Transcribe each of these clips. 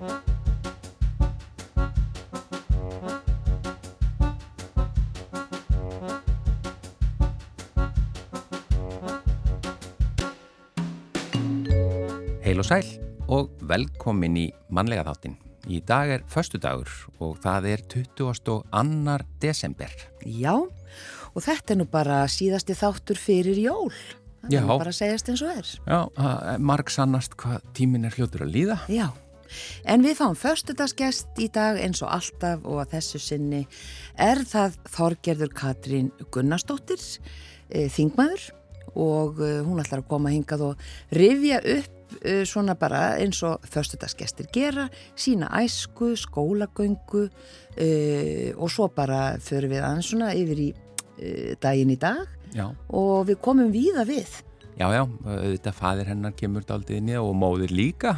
Heil og sæl og velkomin í mannlega þáttin. Í dag er förstu dagur og það er 22. desember. Já, og þetta er nú bara síðasti þáttur fyrir jól. Það Já. er nú bara að segjast eins og er. Já, marg sannast hvað tímin er hljótur að líða. Já, en við fáum förstudagsgest í dag eins og alltaf og að þessu sinni er það Þorgerður Katrín Gunnarsdóttir, e, þingmaður. Og e, hún ætlar að koma hingað og rifja upp e, svona bara eins og förstudagsgestir gera, sína æsku, skólagöngu e, og svo bara förum við aðeins svona yfir í e, daginn í dag. Já, og við komum víða við. já, já, auðvitað fadir hennar kemur daldið inn í og móðir líka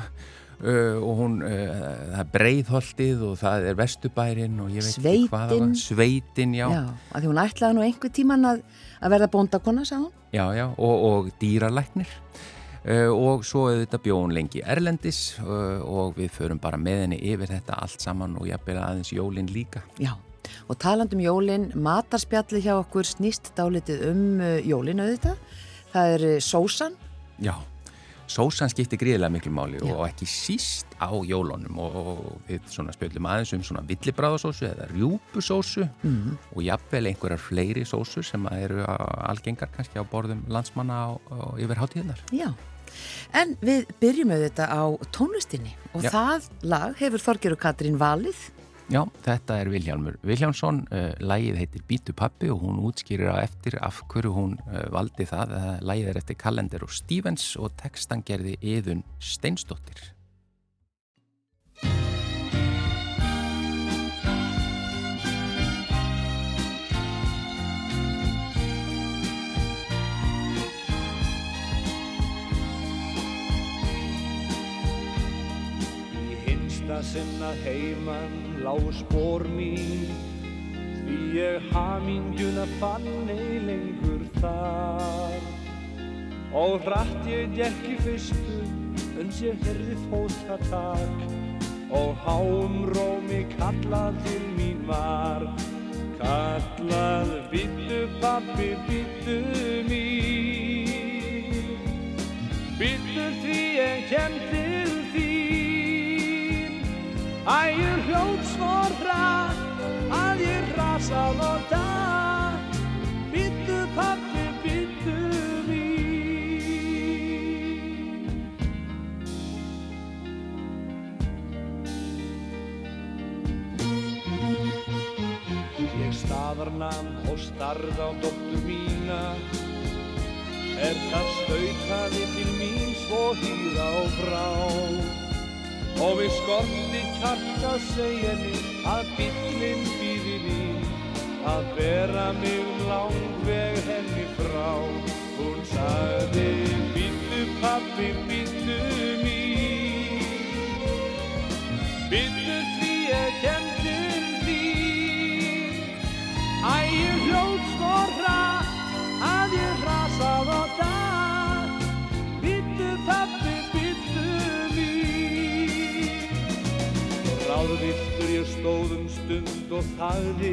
uh, og hún, uh, það er breiðholtið og það er vestubærin og ég veit ekki hvað það var. Sveitin. Sveitin, já. Já, að því hún ætlaði nú einhver tíman að, að verða bóndakonna, sagði hún. Já, já, og, og dýralæknir uh, og svo auðvitað bjóðun lengi Erlendis og við förum bara með henni yfir þetta allt saman og jafnvel aðeins jólin líka. Já, og taland um jólin, matarspjallið hjá okkur snýst dálitið um uh, jólin auðvitað. Það er sósan, Já, sósan skiptir gríðilega miklu máli Já. og ekki síst á jólunum og, og við svona spjöldum aðeins um svona villibráðasósu eða rjúpusósu mm. og jafnvel einhverjar fleiri sósu sem eru algengar kannski á borðum landsmanna á, á yfir hátíðnar. já. En við byrjum auðvitað á tónlistinni og Já. það lag hefur Þorgeru Katrín valið. Já, þetta er Vilhjálmur Vilhjálmsson, uh, lægið heitir Bítu pappi og hún útskýrir á eftir af hverju hún uh, valdi það. Uh, lægið er eftir Kalender og Stevens og textan gerði Yðun Steinsdóttir. Í hinsta sinna heiman lá spór mín. Því ég hamingjuna fann ei lengur þar. Og hratt ég gekk í fyrstu uns ég herði fótatak. Og háum rómi kallað til mín var Kallað bittu pappi, bittu mín. Bittu því ég kem til þín Æ, ég hljóð svo hratt að ég rasað og datt Bittu pappi, bittu mín. Ég staðarnam og starð á dóttur mína. Er það stautaði til mín svo hýra og frá Og við skorti kjarta segja henni að bíllinn býði mín. Að bera mig um langveg henni frá stund og þagði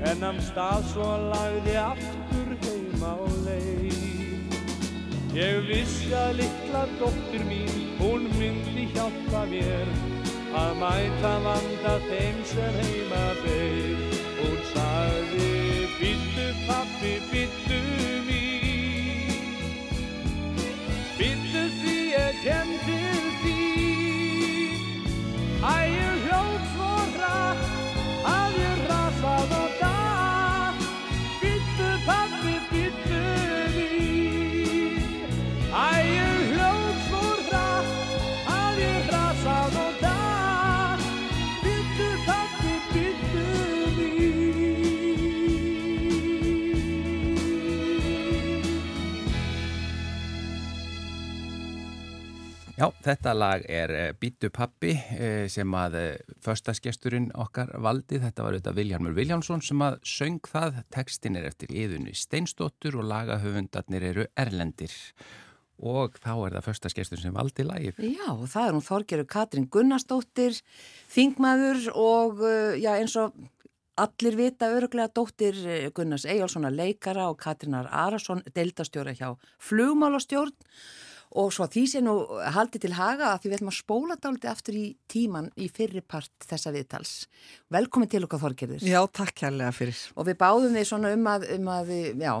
En am stað svo lagði aftur heim á leið Ég vissi að litla dóttir mín, hún myndi hjálpa mér að mæta vanda þeim sem heima beið. Hún sagði, byttu pappi, byttu mín, byttu því ég kem til þín. Æ, Já, þetta lag er uh, Bítu pappi uh, sem að uh, förstaskesturinn okkar valdi, þetta var auðvitað Viljarmur Viljánsson sem að söng það, textin er eftir yðunni Steinsdóttur og lagahöfundarnir eru Erlendir. Og þá er það förstaskestur sem valdi lægið. Já, það er hún Þorgeru Katrin Gunnarsdóttir, þingmaður og já, eins og allir vita öruglega dóttir Gunnars Eyjálssona leikara og Katrinar Arason deildastjóra hjá flugmálastjórn og svo því sé nú haldið til haga að því við ætlum að spóla dáliti aftur í tíman í fyrri part þessa viðtals. Velkomin til okkar Þorgerður. Já, takk kærlega fyrir. Og við báðum þið svona um að, um að já,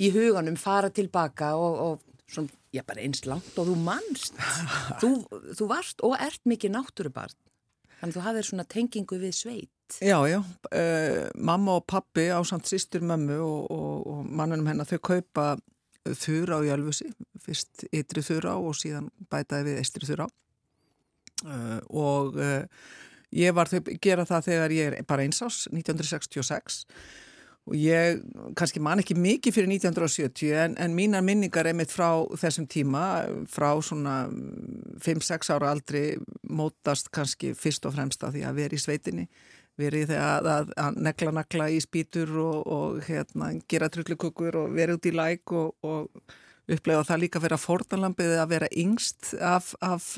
í huganum fara tilbaka og, og svona já bara eins langt og þú mannst þú, þú varst og ert mikið náttúrubarn þannig að þú hafðir svona tengingu við sveit Já, já, uh, mamma og pappi á samt sýstur mömmu og, og, og mannunum hennar þau kaupa þurra á Jálfusi fyrst ytri þurra og síðan bætaði við estri þurra uh, og uh, ég var þau gera það þegar ég er bara einsás 1966 og ég kannski man ekki mikið fyrir 1970 en, en mínar minningar einmitt frá þessum tíma frá svona 5-6 ára aldri mótast kannski fyrst og fremst að því að vera í sveitinni verið þegar að, að negla nagla í spýtur og, og hérna, gera trullukukur og vera út í læk og, og upplega það líka að vera fordanlampið að vera yngst af, af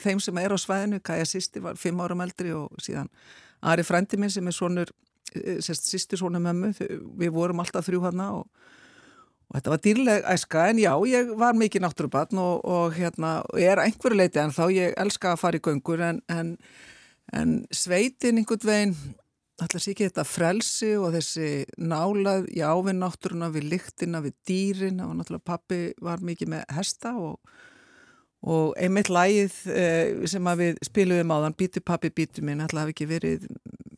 þeim sem er á svæðinu, Kaja Sisti var 5 árum eldri og síðan Ari Frendi minn sem er svonur Eh, sérst sýstir svona mömmu, við vorum alltaf þrjú hana og, og þetta var dýrleg æska. En já, ég var mikið náttúrubarn og, og hérna, er einhverju leiti en þá ég elska að fara í göngur en, en, en sveitin einhvern veginn, alltaf sér ekki þetta frelsi og þessi nálað í ávinn náttúruna við lyktina, við dýrin. Og náttúrulega pappi var mikið með hesta og og einmitt lægið eh, sem við spiluðum á þann Bítu pappi, bítu minn alltaf hafi ekki verið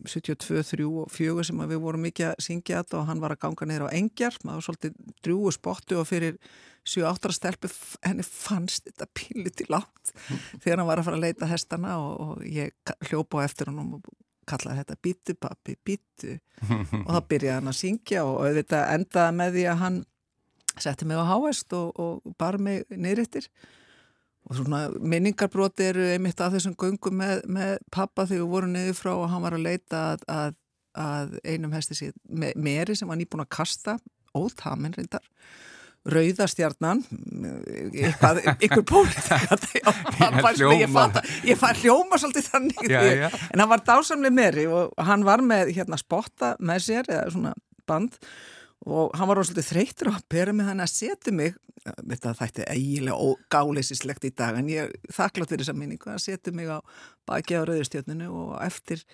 72, 3 og 4 sem við vorum mikið að syngja þetta og hann var að ganga neyra á engjar. Maður var svolítið drúu spottu og fyrir 7-8 stelpu henni fannst þetta píli til látt þegar hann var að fara að leita hestana og, og ég hljópa á eftir hann og kallaði þetta Bítu pappi, bítu og þá byrjaði hann að syngja og auðvitað endaði með því að hann setti mig á háest og, og bar mig neyrittir og svona minningarbróti eru einmitt að þessum göngum með, með pappa þegar við vorum niður frá og hann var að leita að, að, að einum hesti síð me, meri sem var nýbúin að kasta ótamin reyndar Rauðastjarnan ykkur pólitíkat ég fær hljóma. svolítið þannig já, já. en hann var dásamlega meri og hann var með hérna spotta með sér eða svona band og hann var rosalega þreytur á að bera mig þannig að setja mig þetta þætti eiginlega gáleisislegt í dag en ég þakklátt fyrir þessa minningu að setja mig á baki á rauðustjörnunu og eftir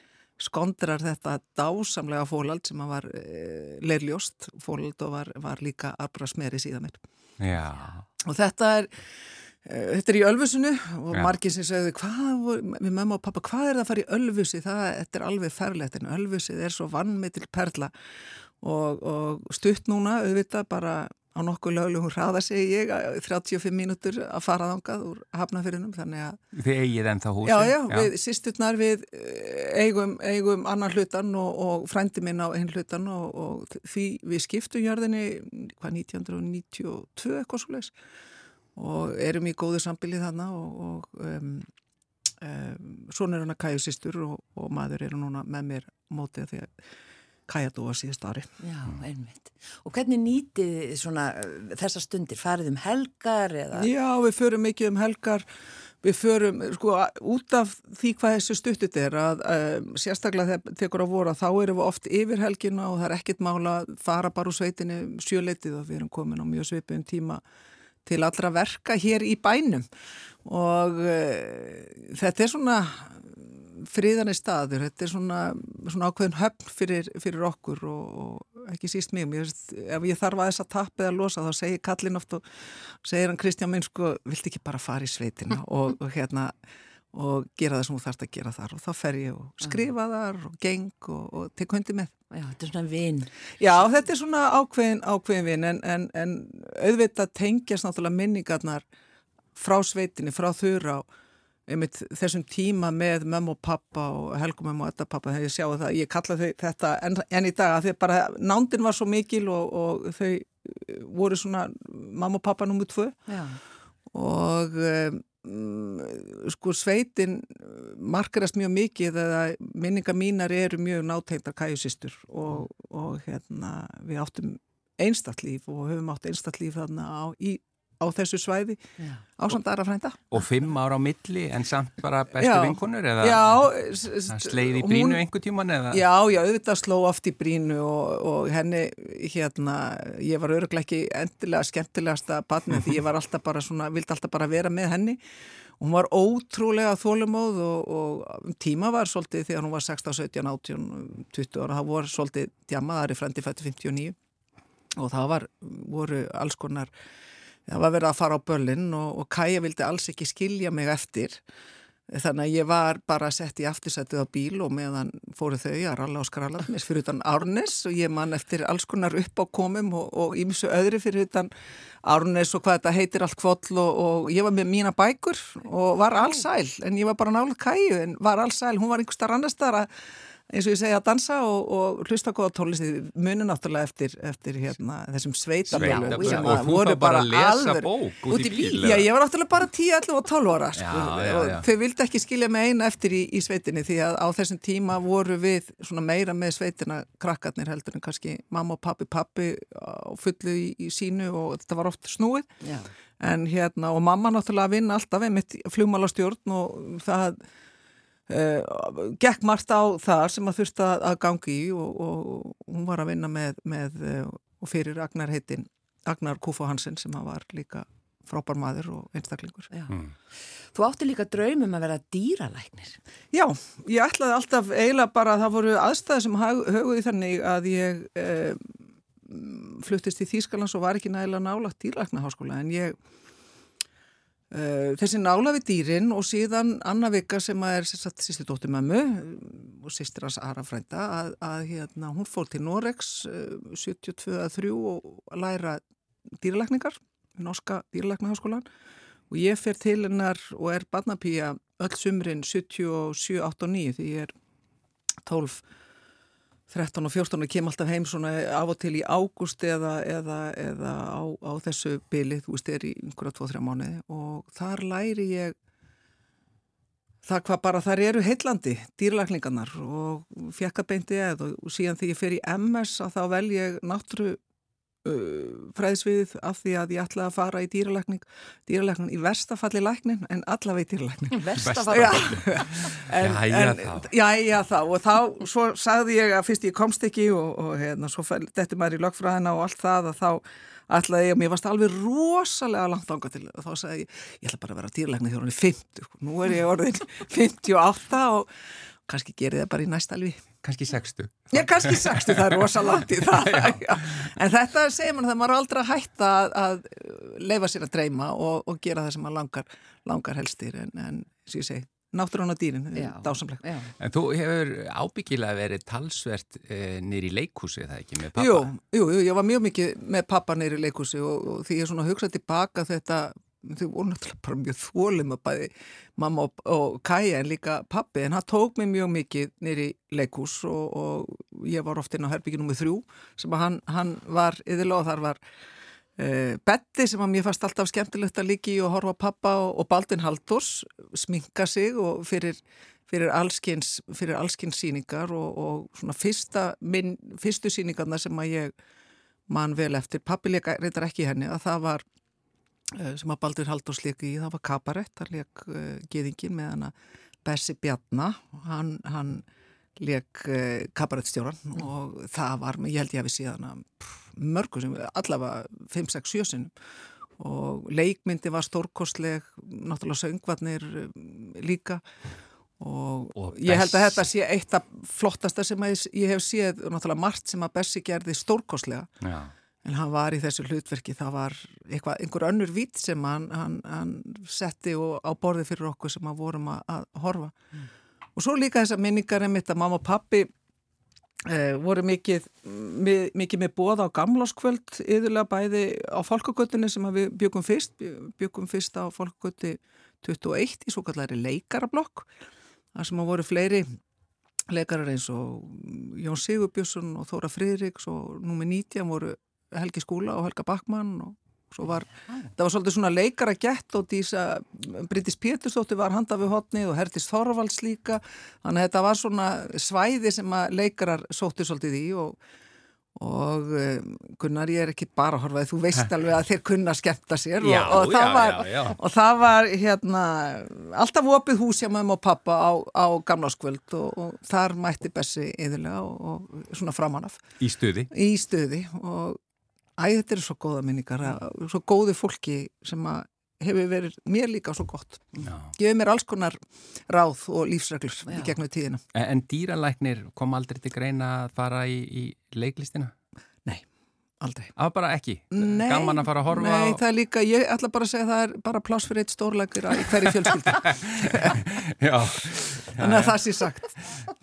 skondrar þetta dásamlega fólald sem var e, leirljóst fólald og var, var líka arbra smeri síðan mér Já. og þetta er e, þetta er í Ölfusinu og Já. margir sem segðu hvað, við mamma og pappa, hvað er það að fara í Ölfusi það, þetta er alveg ferlegt en Ölfusið er svo vannmitil perla og, og stutt núna auðvitað bara á nokkuð löglu hún hraða sig ég 35 mínútur að fara þangað úr hafnafyrinum þannig að Þið eigið ennþá húsi? Já, já, já. við sýstutnar við eh, eigum, eigum annan hlutan og, og frændi minn á einn hlutan og, og því við skiptum jörðinni hvað 1992 eitthvað svo leiðs og erum í góðu sambilið þarna og um, um, svona er hann að kæju sýstur og maður eru núna með mér mótið því að Kajadúa síðust ári. Já, einmitt. Og hvernig nýtið svona þessar stundir? Farið um helgar eða? Já, við förum mikið um helgar. Við förum, sko, út af því hvað þessu stuttit er að um, sérstaklega þegar tekur á voru að þá erum við oft yfir helgina og það er ekkit mála að fara bara úr sveitinu sjöleitið og við erum komin á mjög svipum tíma til allra verka hér í bænum og uh, þetta er svona friðanir staður, þetta er svona, svona ákveðin höfn fyrir, fyrir okkur og, og ekki síst mig. Ég, ef ég þarf að þess að tappa eða losa þá segir Kallin oft og segir hann Kristján minn sko, vilt ekki bara fara í sveitina og, og hérna og gera það sem þú þarfst að gera þar? Og þá fer ég og skrifa þar og geng og, og tek hundi með. Já, þetta er svona vinn Já, þetta er svona ákveðin, ákveðin vinn en, en, en auðvitað tengjast náttúrulega minningarnar frá sveitinni, frá þurra og einmitt þessum tíma með mömmu og pappa og helgumömmu og eddapappa þegar ég sjáu það, ég kalla þau þetta enn en í dag að því bara nándin var svo mikil og, og þau eh, voru svona mamma og pappa nummið tvö Já. og um, sko sveitin markarast mjög mikið eða minninga mínar eru mjög nátengtar kæjusistur og, og hérna við áttum einstaktlíf og höfum átt einstaktlíf þarna á, í á þessu svæði á samt aðra frænda. Og fimm ára á milli en samt bara bestu Já. vinkonur eða Já, sleið í hún- brínu einhver tíman eða? Já, já, auðvitað sló oft í brínu og, og henni, hérna, ég var öruglega ekki endilega skemmtilegasta barnið því ég var alltaf bara svona, vildi alltaf bara vera með henni. Hún var ótrúlega þólumóð og, og um tíma var svolítið þegar hún var 16, 17, 18, 20 ára, það voru svolítið djamaðari frendi fætti 59 og það var, voru alls konar, það var verið að fara á börlinn og, og Kaja vildi alls ekki skilja mig eftir. Þannig að ég var bara sett í aftursætið á bíl og meðan fóru þau að ralla og skralla mér fyrir utan Árnes og ég man eftir alls konar uppákomum og, og ímsu öðru fyrir utan Árnes og hvað þetta heitir allt kvoll og, og ég var með mína bækur og var allsæl en ég var bara nálega kæju en var allsæl, hún var einhver starf annars þar að eins og ég segja að dansa og, og hlusta góða tónlistið muni náttúrulega eftir, eftir hérna, þessum sveitabölu Og voru þá bara að lesa alveg- bók út í bíl, Já, ég var náttúrulega bara 10, 11 og 12 ára sko, Já, já, og já. þau vildi ekki skilja mig eina eftir í, í sveitinni því að á þessum tíma voru við svona meira með sveitina krakkarnir heldur en kannski mamma og pappi pappi á fullu í, í sínu og þetta var oft snúið Já. en hérna og mamma náttúrulega að vinna alltaf einmitt flugmálastjórn og það uh, gekk margt á þar sem að þurfti að, að gangi í og, og hún var að vinna með, með uh, og fyrir Agnar heitin Agnar Kúfo Hansen sem að var líka frábær maður og einstaklingur. Já. Mm. Þú átti líka draumum að vera dýralæknir. Já, ég ætlaði alltaf eiginlega bara að það voru aðstæði sem höguði þannig að ég eh, fluttist í Þýskalands og var ekki nægilega nálagt dýrlæknaháskóla en ég eh, þessi nála við dýrin og síðan Anna Vika sem er satt sýsti dóttir mömmu og sýstir hans Ara frænda að, að hérna, hún fór til Norex eh, 72-3 og að læra dýralækningar í norska dýralæknaháskólan og ég fer til hennar og er barnapíja öll sumrin 77, 8 og 9 því ég er 12, 13 og 14 og kem alltaf heim svona af og til í ágúst eða, eða, eða á, á þessu byli, þú veist, er í einhverja 2-3 mánuði. Og þar læri ég það hvað bara þar eru heillandi dýrlækningarnar og fjekka beinti eða og síðan þegar ég fer í MS að þá vel ég náttúru uh, fræðisviðið af því að ég ætlaði að fara í dýralækning dýralækning í verstafalli læknin en allavega í dýralækning Versta Besta. var Já, en, þá. Og þá svo sagði ég að fyrst ég komst ekki og, og hérna svo þetta maður í lögfræðina og allt það að þá ætlaði ég, mér varst alveg rosalega langt ánga til og þá sagði ég, ég ætla bara að vera dýrlækni þegar hún er 50, sko. nú er ég orðin 58 og kannski gerði það bara í næsta alvi. Kannski sextu. Já, kannski 60, það er langt í það. Já. En þetta segir mann að maður er aldrei að hætta að, að leifa sér að dreyma og, og gera það sem maður langar, langar helstir en, en sem ég segi, náttúrulega dýrin, Já. dásamlega. Já. En þú hefur ábyggilega verið talsvert e, nýri leikúsi, það ekki, með pappa? Jú, jú, jú, ég var mjög mikið með pappa neyri leikúsi og, og því ég svona hugsaði tilbaka þetta, þau voru náttúrulega bara mjög þólum að bæði mamma og, og Kaja en líka pappi en hann tók mig mjög mikið neyri leikús og, og ég var oft inn á herbyggi nummið þrjú sem að hann, hann var yðurlega og þar var uh, Betti sem að mér fannst alltaf skemmtilegt að líki og horfa pappa og, og Baldin Haldurs sminka sig og fyrir fyrir allskins, fyrir allskins síningar og, svona fyrsta minn, fyrstu síningarna sem að ég man vel eftir, pappi leika reyndar ekki í henni að það var sem að Baldur Halldórs leik í, það var kabarett það leik uh, geðingin með hana Bessi Bjarna. Hann, hann leik uh, kabarettstjóran og það var, ég held ég að við síðan að mörgu sem, allavega 5, 6, 7 sinum og leikmyndi var stórkostleg náttúrulega söngvarnir líka. Og, Og ég held að þetta sé eitt af flottasta sem ég hef séð og náttúrulega margt sem að Bessi gerði stórkostlega. Já. En hann var í þessu hlutverki það var eitthvað, einhver önnur vít sem hann, hann, hann setti og, á borði fyrir okkur sem að vorum að, að horfa. Og svo líka þessar minningar einmitt að mamma og pappi eh, voru mikið, mi, mikið með bóða á gamláskvöld yðurlega bæði á fólkagötunni sem við byggum fyrst byggum fyrst á fólkagötu 21 í svo kallari leikarablokk þar sem að voru fleiri leikarar eins og Jón Sigurbjörnsson og Þóra Friðriks og númi 19 voru Helgi Skúla og Helga Backmann og svo var, það var svolítið svona leikara gett og dísa, Bryndis Pétursdóttir var handa við hotnið og Hertis Þorvalds líka, þannig að þetta var svona svæði sem að leikarar sóttu svolítið í og, og um, Gunnar ég er ekki bara að horfa þú veist alveg að þeir kunna skemmta sér Já, og, og, það já, var, já, og það var hérna alltaf opið hús hjá mömmu og pappa á, á gamláskvöld og, og þar mætti Bessi yðurlega og, og svona framanaf Í stuði. í stuði og æ, þetta eru svo góða minningar að- svo góðu fólki sem að hefur verið mér líka svo gott gefið mér alls konar ráð og lífsreglur í Já. gegnum tíðina En, en dýralæknir kom aldrei til greina að fara í, í leiklistina? Aldrei. Það var bara ekki. Nei, Gaman að fara að horfa Nei, á... það er líka, ég ætla bara að segja að það er bara pláss fyrir eitt stórleikur í hverju fjölskyldu. Já, þannig að það sé sagt.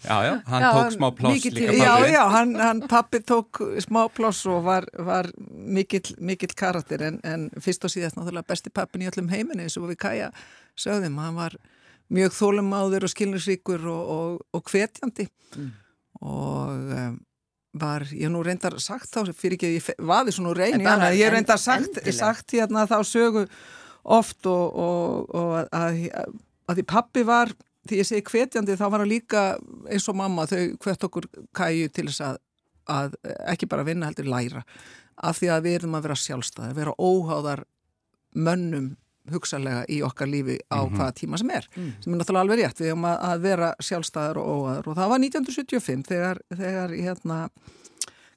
Já, já, hann Já, tók smá pláss líka. Já, pabbi. já, hann, hann pappi tók smá pláss og var, var mikill, mikill karakter en, en fyrst og síðast náttúrulega besti pappin í öllum heiminni eins og við kæja sögðum, hann var mjög þólumáður og skilnisríkur og, og, og hvetjandi. Og um, var, ég nú reyndar sagt þá fyrir ekki ég vaði svona reyni En bara- ég reyndar sagt, sagt hérna þá sögu oft og, og, og að, að, að því pappi var því ég segi hvetjandi þá var hann líka eins og mamma þau hvet okkur kæju til þess að, að ekki bara vinna heldur læra af því að við erum að vera sjálfstæðar, vera óháðar mönnum hugsalega í okkar lífi á hvaða tíma sem er. Sem er náttúrulega alveg rétt, við erum að, vera sjálfstæðar og óháðar og það var 1975 þegar, þegar hérna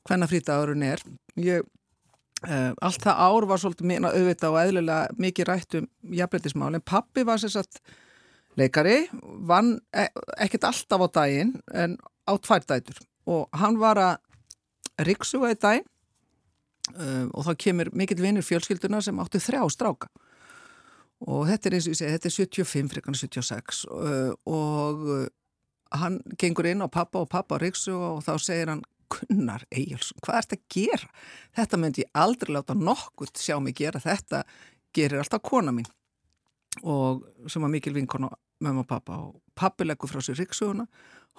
hvenna frítagurinn er. Ég Uh, allt það ár var svolítið minna auðvitað og eðlilega mikið rætt um jafnbrettismál en pappi var sér satt leikari, vann e ekkert alltaf á daginn en á tvær dætur. Og hann var að riksuga í daginn uh, og þá kemur mikill vinnur fjölskylduna sem áttu þrjá stráka og þetta er eins og ég segi, þetta er 75 frekar en 76 uh, og uh, hann gengur inn á pappa og pappa riksuga og þá segir hann Gunnar Eyjálsson, hvað ert að gera? Þetta myndi ég aldrei láta nokkurt sjá mig gera, þetta gerir alltaf kona mín. Og sem var mikil vinkona mömmu og pappa og pappi leggur frá sér rikssuguna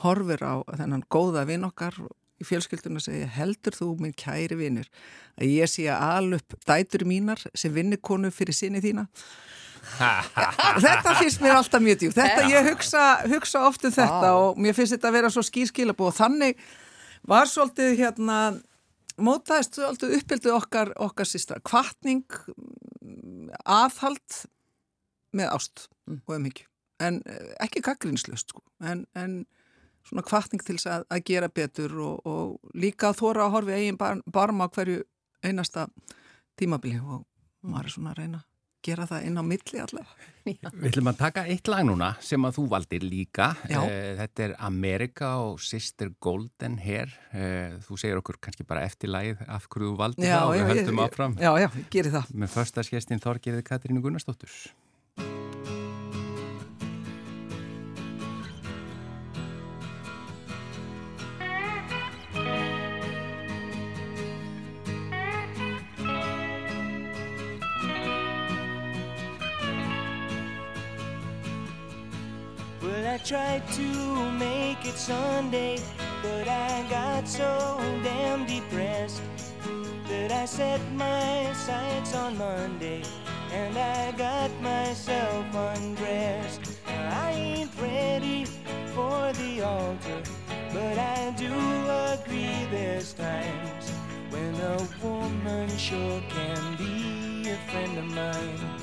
horfir á þennan góða vinn okkar í fjölskylduna og segja heldur þú minn kæri vinnur að ég sé að alup dætur mínar sem vinnikonu fyrir sinni þína? Þetta finnst mér alltaf mjög djúpt. Þetta ég hugsa, hugsa oft um þetta og mér finnst þetta að vera svo skýrskilabú og þannig var svolítið hérna mótaðist svolítið uppbyldið okkar okkar sýstra, kvartning aðhald með ást og umhyggju. En eh, ekki gaggrinslust sko. en, en svona kvartning til þess að, að gera betur og, og líka að þóra að horfi eigin bar, barma á hverju einasta tímabili og maður er svona að reyna að gera það inn á milli allavega. Við ætlum að taka eitt lag núna sem að þú valdir líka. Já. Eh, Þetta er America og Sister Golden Hair. Eh, Þú segir okkur kannski bara eftir lagið af hverju þú valdir það og við höldum áfram Já, já, ég geri það. með förstaskestin Þorgerði Katrínu Gunnarsdóttur. Tried to make it Sunday, but I got so damn depressed that I set my sights on Monday and I got myself undressed. I ain't ready for the altar, but I do agree there's times when a woman sure can be a friend of mine.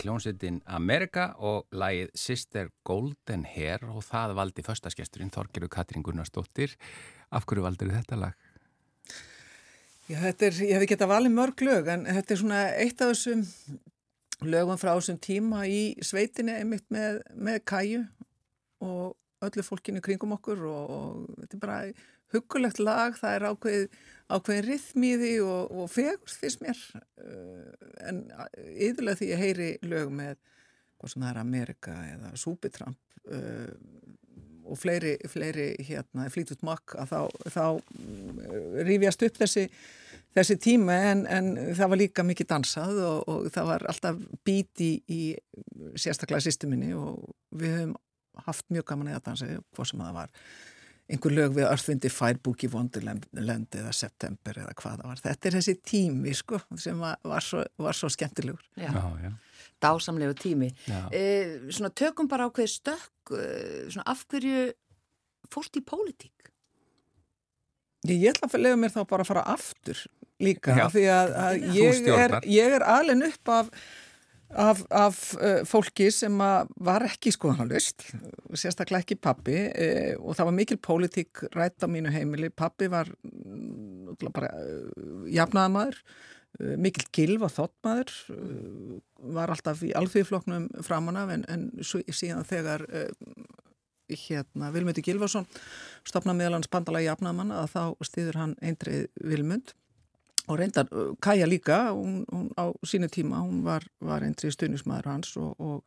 Var hljómsveitin Amerika og lagið Sister Golden Hair og það valdi förstaskesturinn Þorgerur Katrín Gunnarsdóttir. Af hverju valdur þetta lag? Já, þetta er, ég hefði getað valið mörg lög en þetta er svona eitt af þessum lögum frá þessum tíma í sveitinni einmitt með, með kæju og öllu fólkinu kringum okkur og, og þetta er bara hugulegt lag, það er ákveð, ákveðin rithmíði og, og fegurst fyrst mér. Uh, en yfirlega því ég heyri lög með hvað sem það er Amerika eða Súbitramp uh, og fleiri, fleiri hérna, flítut makk að þá, þá uh, rífjast upp þessi, þessi tíma. En, en það var líka mikið dansað og, og það var alltaf bíti í, sérstaklega sýstuminni og við höfum haft mjög gaman að dansa hvað sem það var einhver lög við Earthwindi Firebooki Wonderland eða September eða hvað það var. Þetta er þessi tími sko sem var, var, svo, var svo skemmtilegur. Já, Já, já. dásamlegu tími. Já. Eh, svona tökum bara ákveð stökk, eh, svona af hverju fórst í pólitík? Ég, ég ætla að lega mér þá bara að fara aftur líka Já. því að, að ég, er, ég er alveg upp af, af, af uh, fólki sem var ekki skoðanalust, sérstaklega ekki pappi uh, og það var mikil pólitík rætt á mínu heimili. Pappi var náttúrulega bara uh, jafnaðamaður, uh, mikil gilv og þóttmaður, uh, var alltaf í alþjóðfloknum framanaf en, en svo, síðan þegar uh, hérna Vilmundi Gilvarsson stopna meðalans bandalagi jafnaðamann að þá stýður hann eindrið Vilmund og reyndar uh, Kaja líka hún, hún á sínu tíma, hún var, var eindrið stuðnismæður hans og, og,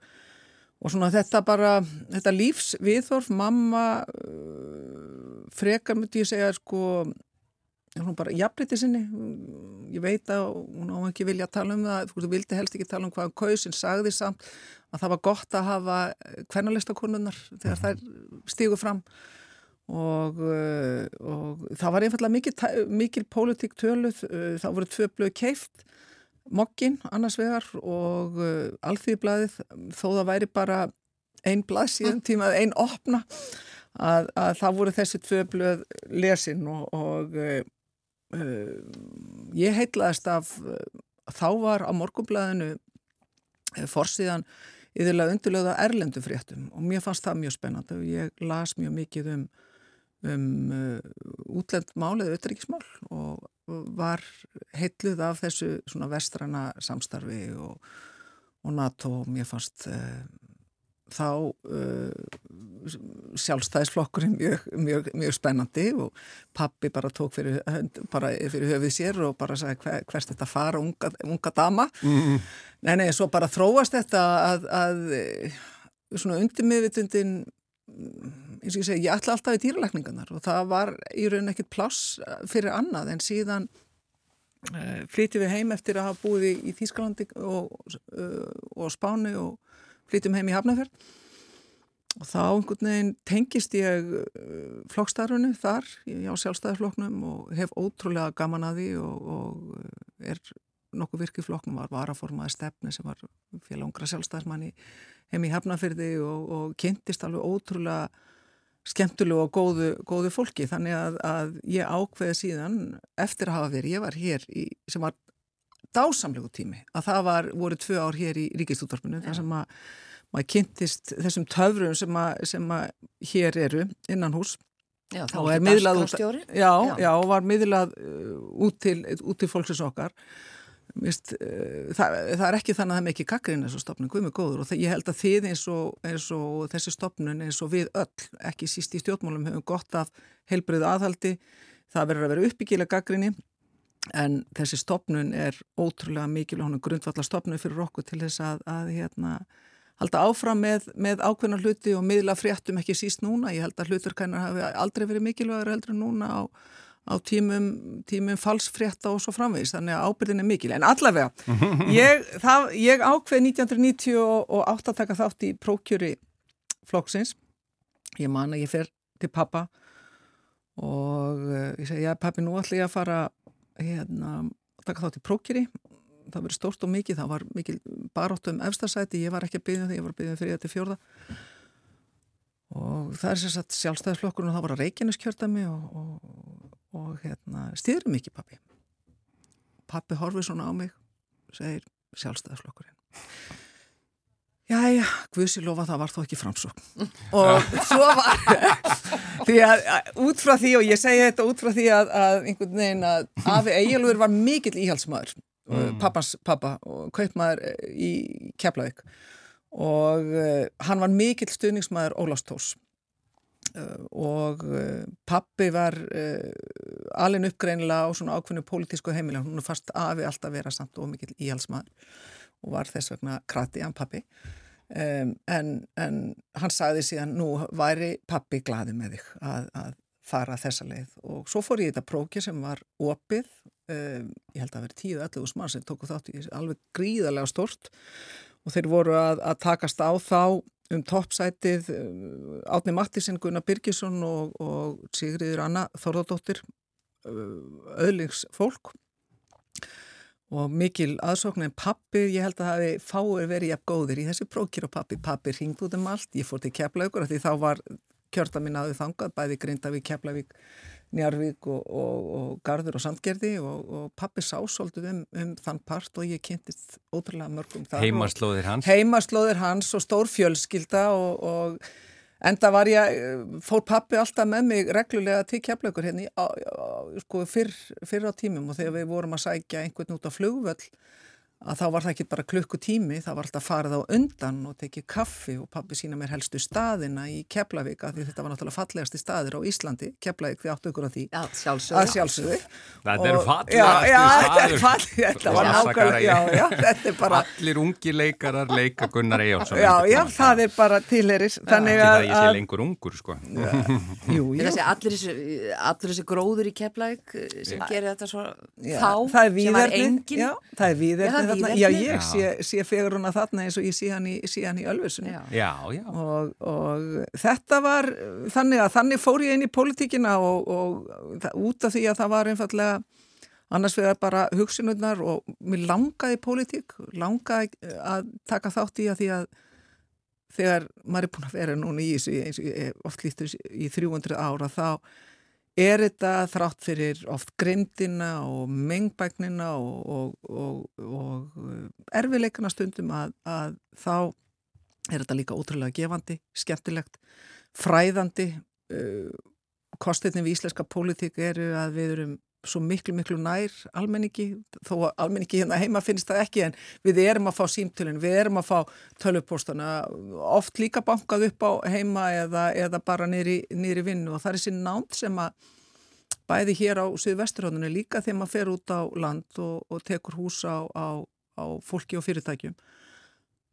og svona þetta bara þetta lífs viðþorf, mamma uh, frekar myndi ég segja sko hún bara jafnliti sinni? Ég veit að hún á ekki vilja að tala um það þú vildi helst ekki tala um hvað kaus en sagði samt að það var gott að hafa kvennalistakonunnar þegar þær stígu fram. og, uh, og það var einfallega mikil, mikil pólitík töluð, uh, það voru tvö blöð keift, mokkin annars vegar og uh, alþýðblaðið þó það væri bara ein blað síðan tíma, ein opna að, að það voru þessi tvö blöð lesin og, og uh, ég heitlaðist af þá var á morgunblæðinu uh, forsíðan yfirlega undirlöða erlendu fréttum og mér fannst það mjög spennandi og ég las mjög mikið um, um uh, útlend mál eða auðryggismál og var heitluð af þessu svona vestrana samstarfi og, og NATO og mér fannst uh, þá uh, sjálfstæðisflokkurinn mjög, mjög, mjög spennandi og pappi bara tók fyrir, bara fyrir höfuð sér og bara sagði hver, hvert þetta fara unga, unga dama? Mm, Nei, nei, svo bara þróast þetta að, að svona undirmiðvitundin eins og ég segi, ég ætla alltaf í dýralækningarnar og það var í raun ekkit pláss fyrir annað en síðan uh, flytjum við heim eftir að hafa búið í, í Þýskalandi og, uh, og Spáni og flytjum heim í Hafnafjörn og þá einhvern veginn tengist ég flokkstarfunu þar, ég á sjálfstæðarflokknum og hef ótrúlega gaman að því og, og er nokkuð virkið flokknum var varaformaði stefni sem var félagungra sjálfstæðismann í heim í Hafnafyrði og, og kynntist alveg ótrúlega skemmtulegu og góðu, góðu fólki. Þannig að, að ég ákveði síðan eftir að hafa verið, ég var hér í, sem var dásamlegu tími að það var, voru tvö ár hér í ríkistúttarpinu þar sem að maður kynntist þessum töfrum sem að, sem að hér eru innan hús Já, þá er miðlað út, já, Já. var miðlað uh, út til, út til fólksins okkar Vist, uh, það, það er ekki þannig að það er mikið kakrin þessu stopnum, guð mig góður og það, ég held að þið eins og, eins og þessi stopnun eins og við öll, ekki síst í stjórnmálum hefum gott af heilbriðu aðhaldi það verður að vera uppbyggilega gaggrinni en þessi stopnun er ótrúlega mikil og hún er grundvallar stopnun fyrir okkur til þess að, að hérna, halda áfram með, með ákveðna hluti og miðla fréttum ekki síst núna. Ég held að hluturkennar hafi aldrei verið mikilvægur heldur núna á, á tímum, tímum falsfrétta og svo framvegis, þannig að ábyrðin er mikil. En allavega, ég, það, ég ákveð 1998 að taka þátt í prókjöri flokksins. Ég man að ég fer til pappa og uh, ég segi, já pappi, nú ætla ég að fara hérna, að taka þátt í prókjöri. Það verið stórt og mikið, það var mikil baróttu um efstasæti, ég var ekki að byggja því, ég var að byggja fyrir þetta fjórða og það er sérstaklega sjálfstæðisflokkur og það var að Reykjaneskjörðami og, og, og hérna, stýðrum ekki pappi pappi horfið svona á mig segir sjálfstæðisflokkurinn. Jæja, Guðsi lofa það var þó ekki framsókn. Og svo var því að, að út frá því og ég segi þetta út frá því að, að einhvern veginn að Afi Egilur var mikill íhalsmaður mm. pappans pappa og kaupmaður í Keflavík. Og uh, hann var mikill stuðningsmaður Ólastós og uh, pappi var alin uppgreinilega á svona ákveðinu pólitísku heimilega, hún fast afi alltaf vera samt og mikill íhalsmaður og var þess vegna krati hann pappi um, en, en hann sagði síðan nú væri pappi glaði með þig að, að fara þessa leið. Og svo fór ég í þetta próki sem var opið um, ég held að veri 10-11 mann sem tóku þátt í alveg gríðarlega stort og þeir voru að, að takast á þá um toppsætið Átni Mattísson, Gunnar Birgisson og, og Sigriður Anna Þorðardóttir öðlingsfólk og mikil aðsókn en pappi, ég held að það hefði fáið verið jafn góðir í þessi prókir og pappi, pappi ringd út um allt, ég fór til Keflavíkur því þá var kjörta minn aðeins þangað, bæði Grindavík, Keflavík Njarvík og, og, og Garður og Sandgerði og, og pappi sá svolítið um, um þann part og ég kynntist ótrúlega mörgum þar. Heimaslóðir hans? Heimaslóðir hans og stór fjölskylda og enda var ég, fór pappi alltaf með mig reglulega til keflaugur hérna á, á, sko, fyrr, fyrr á tímum og þegar við vorum að sækja einhvern út á flugvöll að þá var það ekki bara klukkutími, það var alltaf farið á undan og tekið kaffi og pabbi sína mér helstu staðina í Keflavík af því þetta var náttúrulega fallegasti staðir á Íslandi. Keflavík því áttu ykkur á því. Já, sjálfsögðu. að sjálfsögðu. Þetta eru fallegasti er staður. að já, já, þetta er bara Allir ungi leikarar leika Gunnar Eyjálsson Já, já, það er bara tilheris Þannig Ekki það að, ég sé að lengur ungur sko. Jú, jú. allir, þessi, gróður í Keflæk sem gerir þetta svo þá þarna, já, ég sé, sé fegur hana þarna eins og ég sé hann í, sé hann í Ölfusunni Já. Já, já. Og, og þetta var þannig að þannig fór ég inn í pólitíkina og, og það, út af því að það var einfallega annars vegar bara hugsunurnar og mér langaði í pólitík, langaði að taka þátt í að því að þegar maður er búin að vera núna í þessu eins og ég oft lítur í 300 ára þá er þetta þrátt fyrir oft grimdina og mengbæknina og, og, og, og erfileikana stundum að, að þá er þetta líka ótrúlega gefandi, skemmtilegt, fræðandi. Uh, Kostirni við íslenska pólitík eru að við erum svo miklu, miklu nær almenningi, þó að almenningi hérna heima finnst það ekki en við erum að fá símtölinn, við erum að fá tölvupóstana, oft líka bankað upp á heima eða, eða bara nýri, vinnu. Og það er þessi námt sem að bæði hér á Suðvesturhóðunni líka þegar maður fer út á land og, og tekur hús á, á, á fólki og fyrirtækjum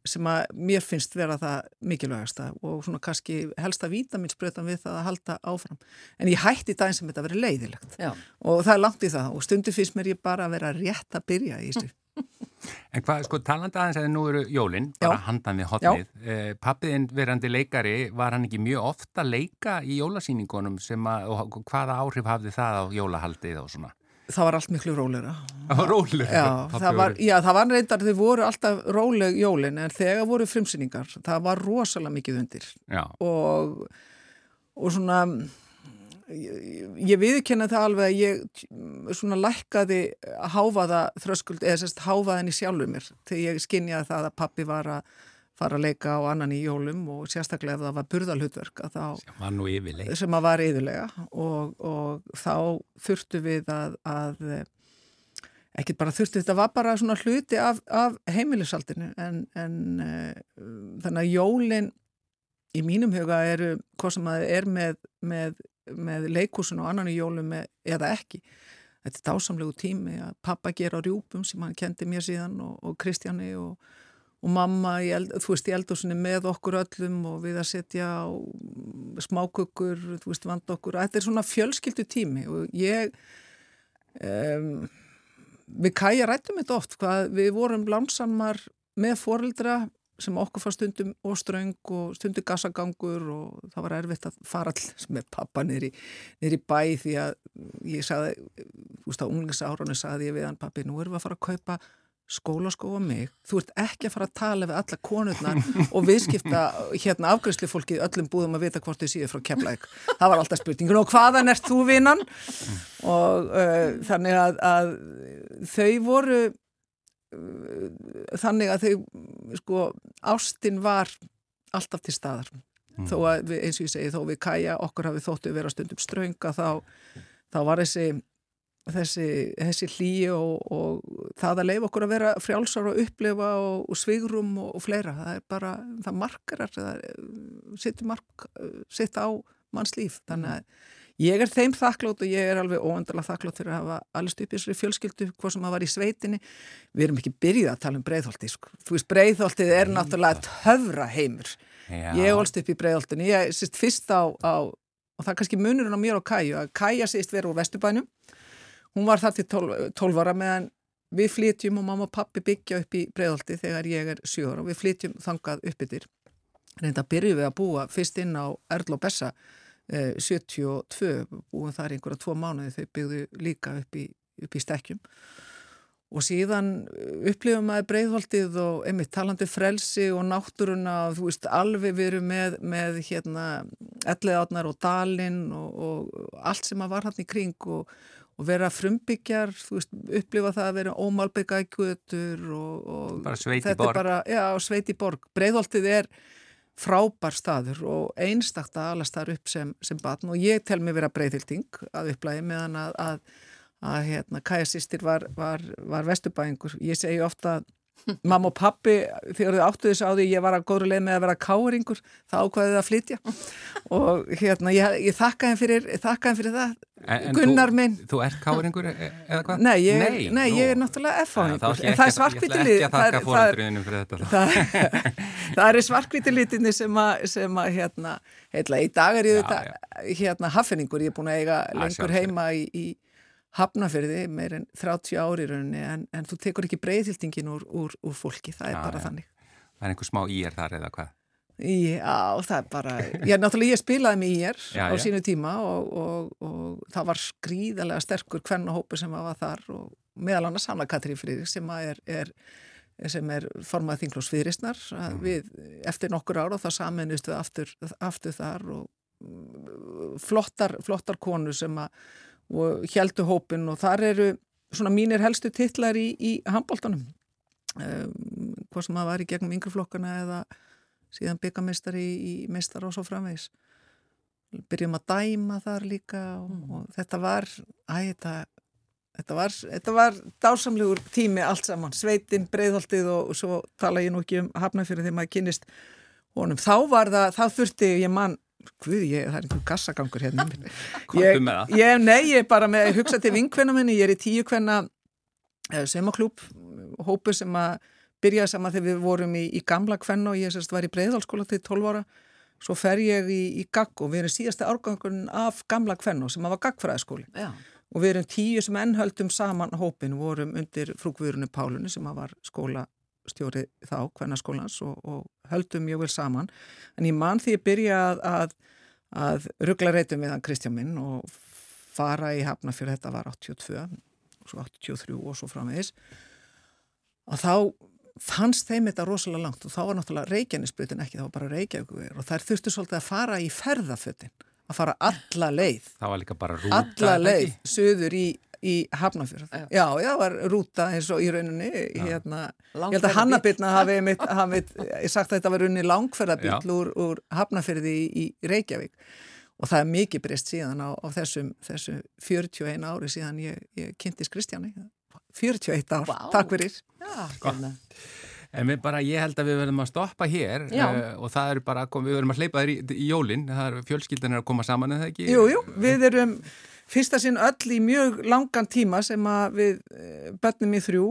sem að mér finnst vera það mikilvægasta og svona kannski helsta vítaminsbreytan við það að halda áfram. En ég hætti daginn sem þetta verið leiðilegt Já. og það er langt í það og stundu finnst mér ég bara að vera rétt að byrja í þessu. En hvað, sko, talandi aðeins að nú eru jólinn, bara Já. handan við hotnið. Eh, Pappiðinn verandi leikari, var hann ekki mjög ofta að leika í jólasýningunum sem að, og hvaða áhrif hafði það á jólahaldið og svona? Það var allt miklu rólegra. Róleg. Já, það var, já, það var reyndar, þau voru alltaf róleg jólin en þegar voru frumsýningar, það var rosalega mikið undir Já, og, og svona ég, ég viðkenna það alveg að ég svona lækkaði háfaða þröskuld, eða sérst háfaðan í sjálfur mér þegar ég skinjaði það að pappi var að fara að leika á annan í jólum og sérstaklega ef það var burðalhutverk sem var nú yfirleik. sem var yðurlega og, og þá þurftu við að, að ekkert bara þurftu, þetta var bara svona hluti af, af heimilisaldinu. En, en uh, þannig að jólin í mínum huga eru hvað sem að er með, með, með leikúsin og annan í jólum eða ekki. Þetta er dásamlegu tími að pappa gera á rjúpum sem hann kendi mér síðan og, og Kristjáni og, og mamma, eld, þú veist, í eldhúsinni með okkur öllum og við að setja smákökur, þú veist, vanda okkur. Þetta er svona fjölskyldu tími og ég, um, við kæja rættum þetta oft, hvað við vorum lánsamar með foreldra sem okkur fannst stundum og ströng og stundum gassagangur og það var erfitt að fara alls með pappa í bæ því að ég sagði, þú veist á unglingsárunni sagði ég við hann pappi, nú erum við að fara að kaupa skólaskóa mig, þú ert ekki að fara að tala við alla konurnar og viðskipta hérna afgræsli fólki öllum búðum að vita hvort þið síður frá kemlaug það var alltaf spurningun og hvaðan ert þú vinnan og uh, þannig að, að þau voru uh, þannig að þau sko ástin var alltaf til staðar. Mm. þó að við, eins og ég segi þó við kæja okkur hafið þóttu vera stundum strönga þá, þá var þessi þessi, þessi hlýi og, og það að leifa okkur að vera frjálsar og upplifa og, og svigrum og, og fleira, það er bara, það markar það sittur mark sitt á manns líf, þannig að ég er þeim þakklátt og ég er alveg óendalega þakklátt fyrir að hafa allir stupið þessari fjölskyldu, hvað sem að var í sveitinni. Við erum ekki byrjuð að tala um breyðholti sko. þú veist, breyðholtið er náttúrulega töfra heimur, Já. ég olst upp í breyðholtinu, ég sýst fyrst á, á og það er kannski munurinn á mér og Kæju að Kæja sýst vera úr Vesturbænum Hún var það til 12 ára meðan við flytjum og mamma og pappi byggja upp í bregðaldi þegar ég er 7 ára. Og við flytjum þangað upp yfir. Reynda byrjuð við að búa fyrst inn á Erl og Bessa eh, 72, búið þar einhverja tvo mánuði. Þau byggðu líka upp í, upp í stekkjum. Og síðan upplifum maður breiðhaldið og einmitt talandi frelsi og náttúruna og þú veist alveg við erum með, með hérna elliðátnar og dalinn og, og allt sem að var hann í kring og og vera frumbyggjar, þú veist, upplifa það að vera ómálbyggækvötur og, og bara sveiti borg. Bara, já, sveiti borg. Breiðholtið er frábær staður og einstakta alast þar upp sem, sem batn og ég tel mig vera breiðhilding að upplæði meðan að, að, að hérna, kæjasistir var, var, var vestubæðingur. Ég segi ofta að mamma og pappi þegar þau áttu þess að því ég var að góðra leið með að vera káringur þá ákvaðið að flytja. Og hérna ég, ég þakka henn fyrir, fyrir það en, Gunnar þú, minn. Þú ert káringur e- e- eða hvað? Nei, ég, nei, nei, ég er náttúrulega F-fáningur en það er svarkvítilið það, er svarkvítilitinni sem að, sem að hérna, heitla, í dag er ég þetta hérna hafningur, ég er búin að eiga lengur heima í, í hafnafyrði meir en 30 ári rauninni en, en þú tekur ekki breyðhildingin úr, úr, úr fólki, það er já, bara já. þannig Það er einhver smá íér þar eða hvað? Já, það er bara Já, náttúrulega ég spilaði með íér á sínu tíma og, og, og það var skrýðarlega sterkur hvernahópu sem var þar og meðal annars Hanna Katrín Frýrik sem er, er sem er formað þinglósfyriristnar mm. við eftir nokkur ára þá saminnist við aftur, aftur þar og mm, flottar, flottar konu sem að og heldu hópin og þar eru svona mínir helstu titlar í, í handbóltanum um, hvað sem það var í gegnum yngreflokkana eða síðan byggamestari í, í mestar og svo framvegs byrjum að dæma þar líka og, mm. og þetta var æ, þetta, þetta var þetta var dásamlegur tími allt saman. Sveitin, breyðholtið og, og svo tala ég nú ekki um hafnafyrir þegar maður kynist honum, þá var það, þá þurfti ég mann Guð, ég, það er einhver gassagangur hérna Hvað er með það? Ég, nei, ég er bara með að hugsa til vinkvenna minni, ég er í tíu kvenna eh, semaklúp, hópu sem að byrjaði saman þegar við vorum í, í gamla kvenna og ég sérst var í breyðhalskóla til 12 ára, svo fer ég í, í GAG og við erum síðasta árgangun af gamla kvenna sem að var GAG-fræðaskóli og við erum tíu sem ennhöldum saman hópin, vorum undir frúkvurinu Pálunni sem að var skóla stjóri þá, hvernarskólans og, og höldum mjög vel saman. En ég mann því að byrja að, að, að ruggla reytum við hann Kristján minn og fara í hafna fyrir þetta var 82 og svo 83 og svo framvegis. Og þá fannst þeim þetta rosalega langt og þá var náttúrulega Reykjanesbrutin ekki, þá var bara Reykjavík og þær þurftu svolítið að fara í ferðafötin að fara alla leið. Alla leið, söður í í Hafnafjörð. Já. já, já, var rúta eins og í rauninni, hérna, ég held að Hannabitna hafi mitt, hafi sagt að þetta var rauninni langferðabill úr, úr Hafnafjörði í, í Reykjavík og það er mikið breyst síðan á, á þessum, þessum 41 ári síðan ég, ég kynntist Kristjáni. 41 ár, wow. takk fyrir. Já, hérna. En við bara, ég held að við verðum að stoppa hér uh, og það er bara, við verðum að hleypa þér í, í jólinn, það er fjölskyldan er að koma saman en það ekki? Jú, jú, við erum fyrsta sinn öll í mjög langan tíma sem að við eh, bönnum í þrjú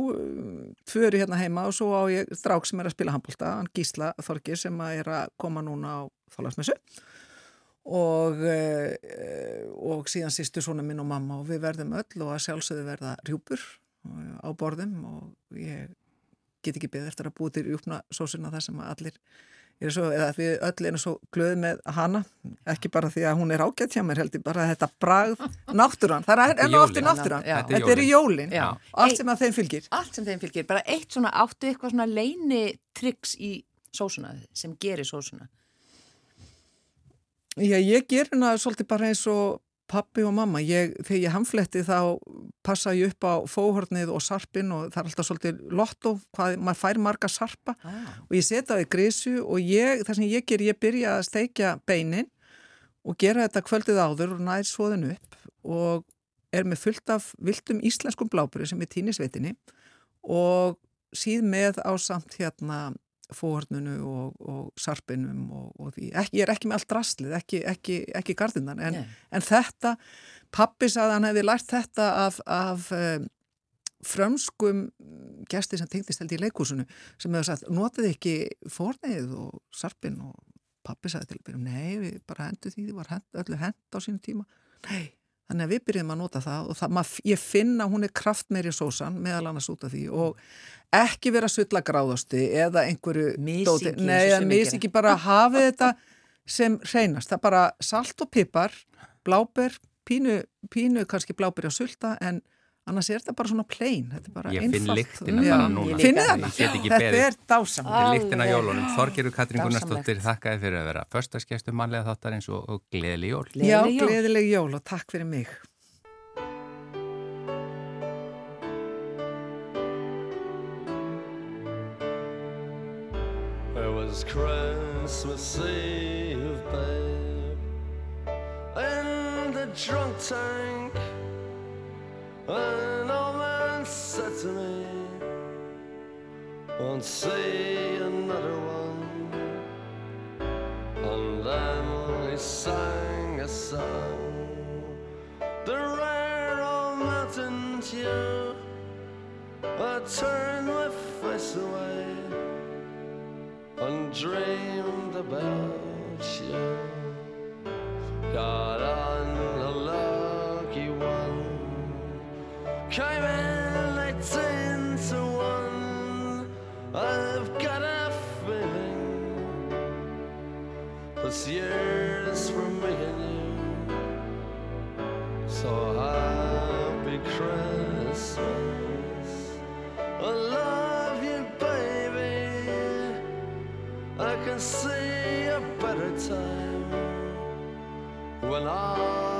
tvöri hérna heima og svo á ég strák sem er að spila handbólta, hann Gísla Þorgir sem að er að koma núna á þálagsmessu og, eh, og síðan sýstu svona minn og mamma og við verðum öll og að sjálfsögðu verða rjúpur eh, á borðum og ég get ekki beð eftir að búið til rjúpna sósuna þar sem að allir er svo, eða við öll erum svo glöð með hana, ekki bara því að hún er ágætt hjá mér heldur, bara þetta bragð náttúran, það er enn og aftur náttúran. Já. þetta er í jólin, Já. allt sem að þeim fylgir. Allt sem þeim fylgir, bara eitt svona áttu eitthvað svona leini triks í sósuna sem gerir sósuna. Já, ég ger hana svolítið bara eins og pappi og mamma, ég, þegar ég hamfletti þá passa ég upp á fóhornið og sarpin og það er alltaf svolítið lotto, hvað, maður fær marga sarpa Ah. og ég setja það í grísu og ég, það sem ég ger, ég byrja að steikja beinin og gera þetta kvöldið áður og nær svoðin upp og er með fullt af viltum íslenskum bláburi sem er tínisveitinni og síð með á samt hérna fóhornunu og, og sarpinum og, og því, ekki, ég er ekki með allt drastlið, ekki, ekki, ekki gardindan en, en þetta, pappi sagði að hann hefði lært þetta af, af um, frömskum gesti sem tengdist held í leikúsinu sem hefur sagt, notið ekki fórnið og sarpin og pappi sagði til að byrja, nei, við bara hendu því, því var hend, öllu hend á sínum tíma. Nei, þannig að við byrjum að nota það og það, mað, ég finna hún er kraftmeiri sósan meðal annars út af því og ekki vera sulla gráðasti eða einhverju dóti. nei, mis ekki bara hafið þetta sem reynast, það er bara salt og pipar, bláber pínu, pínu kannski bláber á sulta en annars er þetta bara svona plain, þetta er bara Ég finn lyktina bara núna. Ég Finnið líka. hana? Ég get ekki Þetta er dásam Þetta er lyktin af Alveg. jólunum. Þorgerur Katrín. Gunnarsdóttir þakkaði fyrir að vera förstaskestum mannlega þáttarins og, og gleðileg jól. Já, Gleðileg jól. gleðileg jól og takk fyrir mig It was Christmas Eve, babe, in the drunk tank. An old man said to me, Won't see another one. And then he sang a song, the rare old mountain tune. I turned my face away and dreamed about you. Got on one. I've got a feeling year's for me and you. So happy Christmas. I love you, baby. I can see a better time when all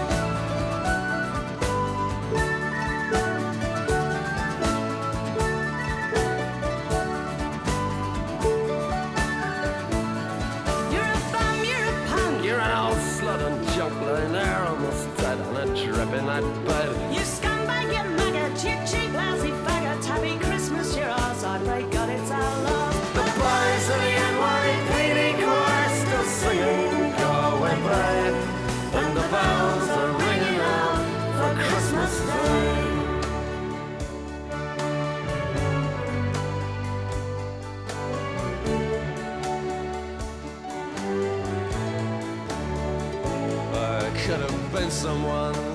Night bed. You scumbag, you maggot, you cheap, lousy faggot. Happy Christmas, you're ours. I pray God it's our love. The boys of the NYPD choir still singing, Go away, babe. And the bells are ringing out for Christmas Day. I could have been someone.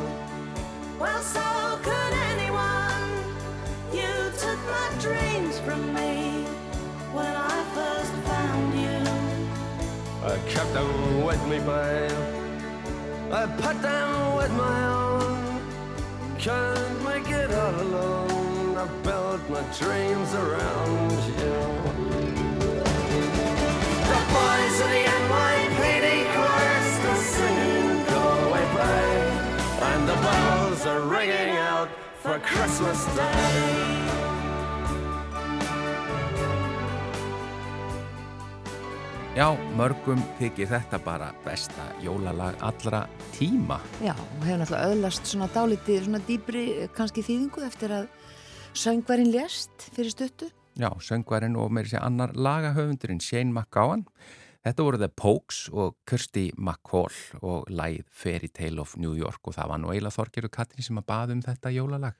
I kept them with me, babe. I put them with my own. Can't make it all alone. I built my dreams around you. The boys of the NYPD chorus still singing Galway Bay, and the bells are ringing out for Christmas Day. Já, mörgum þykir þetta bara besta jólalag allra tíma. Já, og hefur náttúrulega öðlast svona dálítið, svona dýbri kannski þýðingu eftir að söngvarinn lést fyrir stuttu. Já, söngvarinn og meiri sé annar lagahöfundurinn Shane McGowan. Þetta voru The Pokes og Kirsty McCall og lægið Fairy Tale of New York og það var nú eiginlega Þorgeru Katrin sem að baða um þetta jólalag.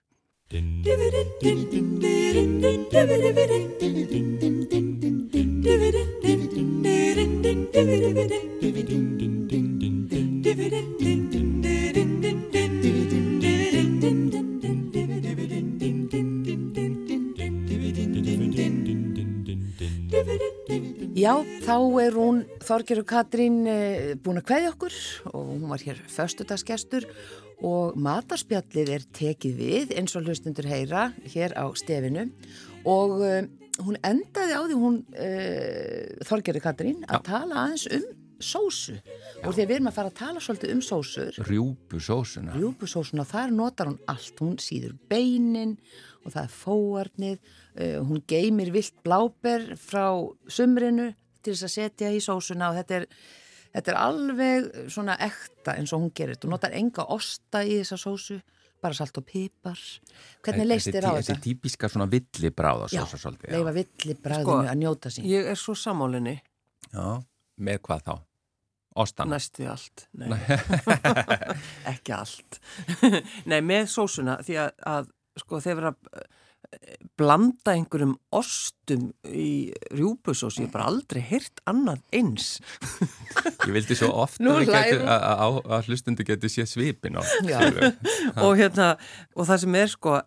Já, þá er hún Þorgerur Katrín eh, búin að kveðja okkur og hún var hér föstudagsgestur og matarspjallið er tekið við eins og hlustundur heyra hér á stefinu og uh, hún endaði á því hún uh, Þorgerur Katrín að tala aðeins um sósu. Og því að við erum að fara að tala svolítið um sósur. Rjúpu sósuna. rjúpusósuna, þar notar hún allt. Hún síður beinin og það er fóarnið. Uh, hún geymir vilt bláber frá sumrinu til þess að setja í sósuna og þetta er, þetta er alveg svona ekta eins og hún gerir þú notar enga osta í þessa sósu bara salt og pipar hvernig leist þér á Þessi þetta? típiska svona villi bráða Já, leifa villi bræðinu Sko, að njóta sín Ég er svo sammálinni, Já, með hvað þá? Ostan. næstu allt. Nei. Ekki allt. Nei, með sósuna, því að, að sko, þeir vera blanda einhverjum ostum í rjúpusós, ég hef bara aldrei heyrt annað eins. Ég vildi svo oft Nú að, hlustundu getur séð svipin á. Já. og hérna, og það sem er sko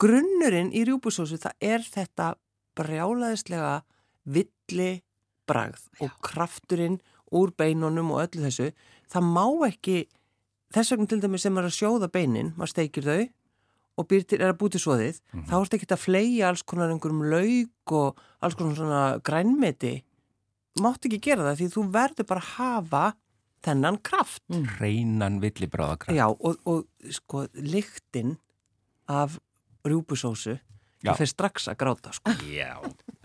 grunnurinn í rjúpusósu það er þetta brjálaðislega villi bragð og krafturinn úr beinunum og öllu þessu, það má ekki þess vegna til dæmis sem er að sjóða beinin, maður steikir þau og til, er að búti svoðið, þá ertu ekki að fleia alls konar einhverjum lauk og alls konar svona grænmeti mátt ekki gera það því þú verður bara að hafa þennan kraft Hreinan villi bráða kraft. Já, og, og sko, lyktin af rjúpusósu, Já. ég fer strax að gráta, sko. Já.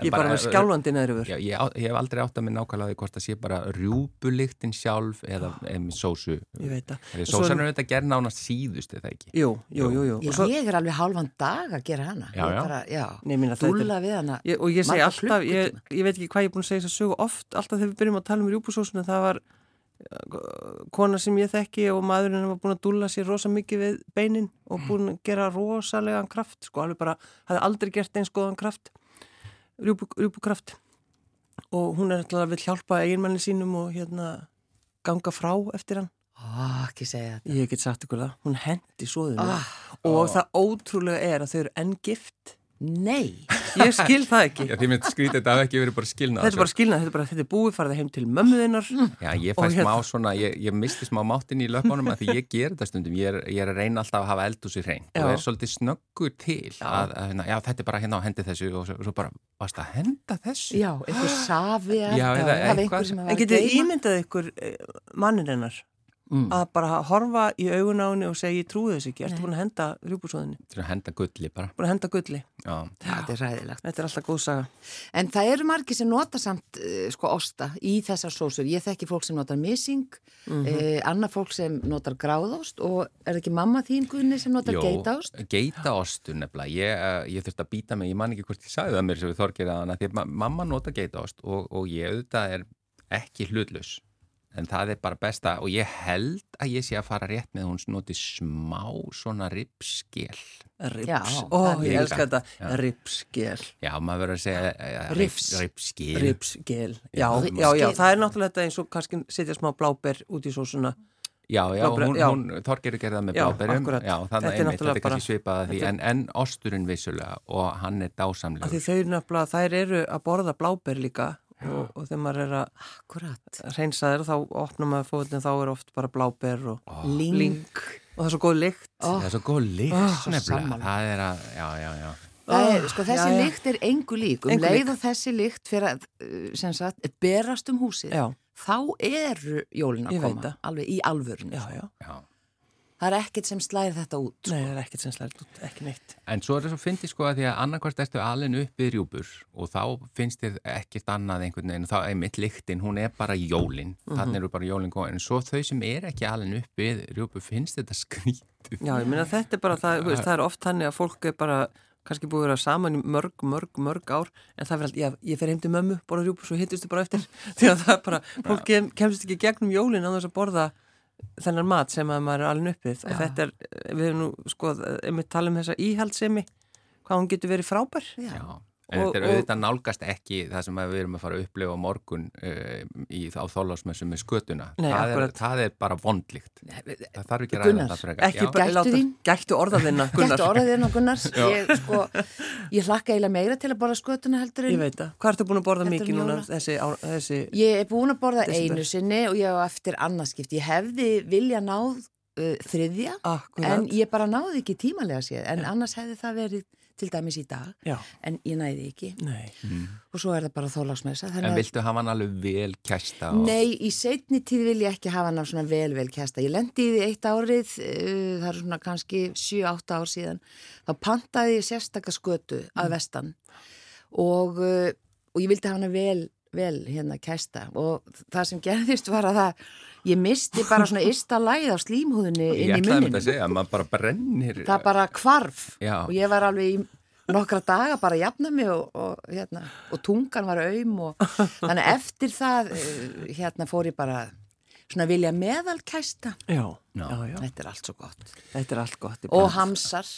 Ég er bara með skjálfandi neðrifur. Já, ég, ég hef aldrei átt að minn nákvæmlega því hvort það sé bara rjúpulíktin sjálf eða eða með sósu. Ég veit það. Sósan er þetta gerð nánast síðust eða ekki. Jú, jú, jú, jú. Og svo, ég er alveg halvan dag að gera hana Já, Ég já. bara, já. Nei, ég meina, þetta dúlla við hana ég, og ég segi alltaf, ég, ég veit ekki hvað ég er búin að segja þess að sögu oft, alltaf þegar við byrjum að tala um rjúpusósuna, það var uh, kona sem ég þekki og maðurinn var búin að dúlla sér rosa mikið við beinin og búin að gera rosalegan kraft, sko, alveg bara, hafði aldrei gert eins góðan kraft, rjúpu, rjúpukraft og hún er alltaf að vil hjálpa eiginmanni sínum og hérna ganga frá eftir hann. Ekki þetta Ég get sagt ykkur það, hún hendi svoðinu Ah. og það ótrúlega er að þau eru enn gift. Nei, Ég skil það ekki. Já, því mér skrítið þetta hafi ekki verið bara skilnað. Þetta er bara skilnað, þetta er bara, þetta er búið, farið heim til mömmu þinnar. Já, ég Og fæ smá hérna- svona, ég, ég misti smá máttin í löpunum að því ég ger þetta stundum, ég er, ég er að reyna alltaf að hafa eldúsi hrein Já. og er svolítið snöggur til að, að hérna, já, þetta er bara hérna á hendi þessu og svo, svo bara, varst að henda þessu? já, safi Já, eitthvað. var En getið ímyndað ykkur eh, mannin hennar Mm. að bara horfa í augun á henni og segja ég trúi þess ekki, ertu búin að henda rjúbúsóðinni, Þetta er að henda gulli bara. búin að henda gulli. Já, Þetta er ræðilegt. Þetta er alltaf góð saga. En það eru margir sem nota samt uh, sko osta í þessar sósur. Ég þekki fólk sem notar missing, mm Mhm. annað fólk sem notar gráðost og er ekki mamma þín Gunni sem notar geitaost? geitaostu nefnilega. Ég, uh, ég þurfti að býta mig, ég man ekki hvort ég sagði það mér sem við þorgir að mamma nota geitaost og, og ég auðvitað er ekki hlutlaus. En það er bara besta og ég held að ég sé að fara rétt með hún noti smá svona ripskel. Rips. Já, Ó, ég líka. elska þetta. Já. Ripsgel. Já, maður verður að segja Rifs. ripskel. Ripsgel. Já, Já, já, já, ripsgel. það er náttúrulega þetta eins og kannski setja smá bláber út í sósuna. Já, já, Bláber- hún, já. hún Þorgerur gerði það með Já, akkúrat. Já, þannig að einmitt, þetta er kannski svipað að því, en, en osturinn vissulega og hann er dásamlegur. því þau eru að borða bláber líka og, og þegar maður er að Akkurat. reynsa þeir þá opnar maður fóðin þá er oft bara bláber og Ling. ling og það er svo góð lykt Ó, Það er svo góð nefnilega. sammála. Það er að, já, já, já. Er, sko, þessi já, já. lykt er engu lík. Um Engu leið og þessi lykt fyrir að, uh, sem sagt, berast um húsið, Já, þá eru jólin að koma. Alveg í alvörinu. já, já, já. Það er ekkert sem slæðir þetta út. sko. nei, það er ekkert sem slært út, ekki neitt En svo er það svo fyndið sko að því að annarkvært ertu alin upp við rjúpur og þá finnst þér ekkert annað einhvern veginn, þá er mitt lyktin, hún er bara jólin, Mhm. þannig eru bara jólin góð, en svo þau sem er ekki alin upp við rjúpur finnst þetta skrítið. Já, ég meina þetta er bara það, þú veist, það er oft þannig að fólk er bara kannski búið að vera saman í mörg, mörg, mörg ár en það verður alltaf, já, ég fer heim til mömmu borða rjúpu, svo hittistu bara eftir því að það er bara, fólk kem, kemst ekki gegnum jólin á þess að borða þennan mat sem að maður er alveg uppið og þetta er, við erum nú, sko, einmitt tala um þessa íhaldsemi hvað hún getur verið frábær Já. Já. En Og- þetta er auðvitað nálgast ekki það sem við erum að fara að upplifa á morgun uh, í, á þólasmessu með skötuna. Nei, það, er, það er bara vondlíkt. Það þarf ekki að ræða það frekar. ekki bara Gættu láta, þín. gættu orðaðina Gunnar, Gættu orðaðinn á Gunnars. ég, sko, ég hlakka eiginlega meira til að borða skötuna heldur ég en veit það, hvað ertu búin að borða mikið núna þessi, á, þessi Ég er búin að borða Desember. einu sinni og ég á eftir annarskipt. Ég hefði vilja náð uh, þriðja akkurat, en ég bara náði ekki tímalega séð en annars hefði það verið til dæmis í dag já, en ég næði ekki. Nei. Og svo er það bara þólagsmessa En viltu hafa hann alveg vel kæsta? Og... Nei, í setni tíð vil ég ekki hafa hann á svona vel vel kæsta. Ég lendi í því eitt árið, uh, það er svona kannski 7-8 ár síðan, þá pantaði ég sérstaka skötu að vestan. Og, uh, og ég vildi hafa hann vel, vel hérna kæsta og það sem gerðist var að það, ég misti bara svona ysta læð á slímhúðinni Ég inn í ætlaði með munninu. þetta að segja, maður bara brennir. Það bara kvarf Já. og ég var alveg í nokkra daga bara að jafna mig og, og, hérna, og tungan var aum og þannig að eftir það eh, hérna fór ég bara svona vilja meðalkæsta já, Já. já, já, þetta er allt svo gott þetta er allt gott í og hamsar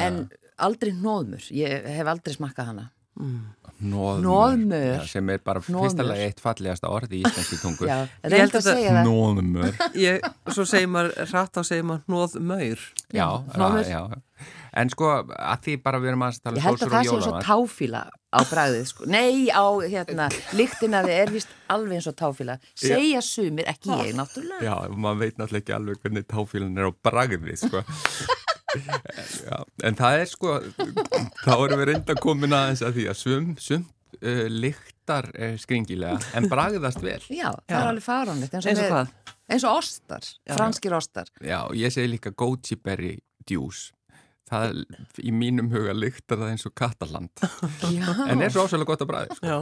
en aldrei nóðmur ég hef aldrei smakkað hana Nóðmör. Hnoðmör. Já, sem er bara fyrsta lagi eitt fallegasta orð í íslenski tungu. já, held reynd að að það Nóðmör. ég, svo segir maður, rætt á segir maður hnóð maur Já, já, já. En sko, að því bara við erum að tala ég um held að það og sé svo jólamat. táfíla á bræðið sko. nei á hérna lyktina þið er vist alveg eins og táfíla segja sumir, ekki ég náttúrulega Já, maður veit náttúrulega ekki alveg hvernig táfílan er á bragði, sko. Já, en það er sko, þá erum við reynda komin aðeins að því að sum, sum uh, lyktar uh, skringilega en bragðast vel. Já, það er alveg fáránlegt eins og, eins og eins og ostar, franskir ostar Já, ég segi líka goji berry djús. Það, í mínum huga lyktar það eins og kataland. En er svo ásvöldlega gott að bræði, sko.